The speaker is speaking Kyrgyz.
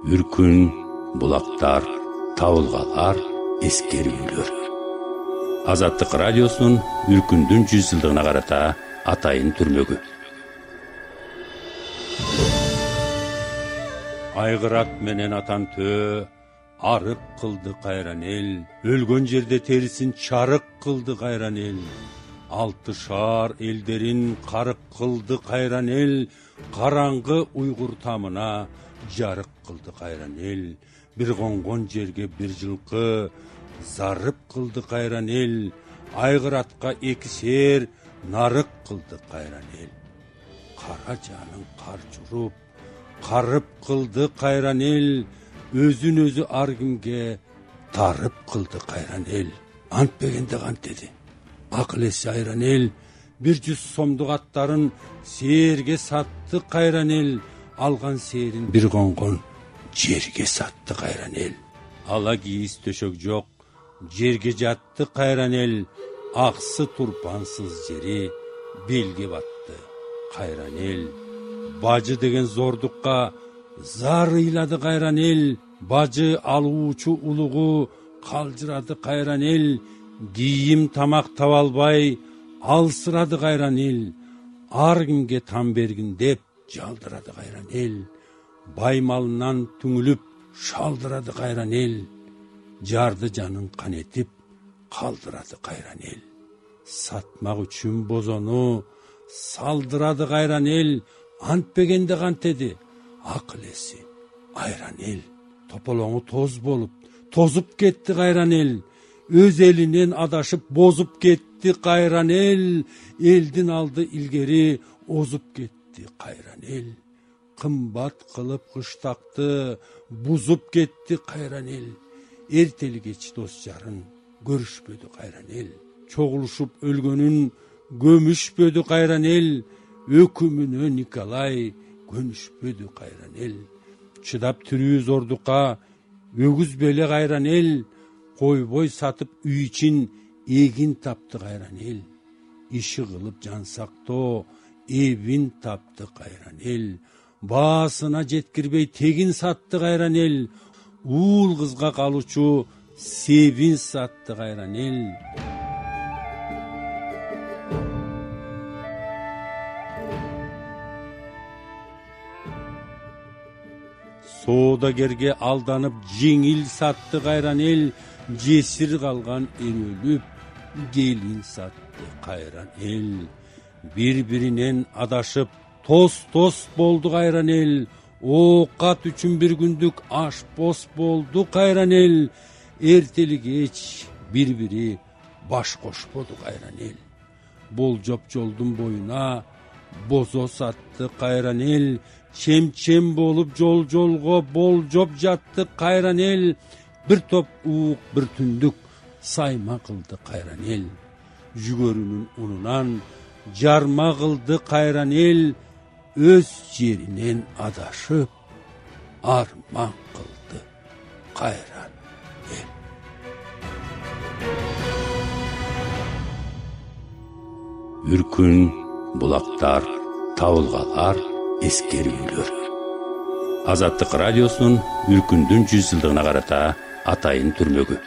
үркүн булактар табылгалар эскерүүлөр. Азаттык радиосунун үркүндүн жүз жылдыгына карата атайын түрмөгү. Айгырат менен атан төө арык кылды кайран эл өлгөн жерде терисин чарык кылды кайран эл алты шаар элдерин карык кылды кайран эл караңгы уйгур тамына жарык кылды кайран эл. Бир конгон жерге бир жылкы зарып кылды кайран эл айгыратка эки сээр нарык кылды кайран эл. Кара жанын кар журуп карып кылды кайран эл өзүн өзү ар кимге тарып кылды кайран эл. Антпегенде кантеди акыл эси айран эл бир жүз сомдук аттарын сээрге сатты кайран эл алган сээрин бир конгон жерге сатты кайран эл. Ала кийиз төшөк жок жерге жатты кайран эл аксы турпансыз жери белге батты кайран эл. Бажы деген зордукка зар ыйлады кайран эл бажы алуучу улугу калжырады кайран эл кийим тамак таба албай алсырады кайран эл ар кимге там бергин деп жалдырады кайран эл бай малынан түңүлүп шалдырады кайран эл жарды жанын канетип калдырады кайран эл сатмак үчүн бозону салдырады кайран эл антпегенде кантеди акыл эси айран эл тополоңу тоз болуп тозуп кетти кайран эл өз элинен адашып бозуп кетти кайран эл. Элдин алды илгери озуп кетти кайран эл. Кымбат кылып кыштакты бузуп кетти кайран эл. Эртели кеч дос жарын көрүшпөдү кайран эл. Чогулушуп өлгөнүн көмүшпөдү кайран эл. Өкүмүнө николай көнүшпөдү кайран эл. Чыдап тирүү зордукка өгүзбөле кайран эл койбой сатып үй ичин эгин тапты кайран эл. Иши кылып жан сактоо эбин тапты кайран эл. Баасына жеткирбей тегин сатты кайран эл. Уул кызга калуучу себин сатты кайран эл соодагерге алданып жеңил сатты кайран эл жесир калган өлүп келин сатты кайран эл. Бири биринен адашып тос тос болду кайран эл. Оокат үчүн бир күндүк аш бос болду кайран эл. Эртели кеч бири бири баш кошподу кайран эл. Болжоп жолдун боюна бозо сатты кайран эл чем чем болуп жол жолго болжоп жатты кайран эл. Бир топ уук бир түндүк сайма кылды кайран эл. Жүгөрүнүн унунан жарма кылды кайран эл. Өз жеринен адашып арман кылды кайран эл. Үркүн булактар табылгалар эскерүүлөр. Азаттык радиосунун үркүндүн жүз жылдыгына карата атайын түрмөгү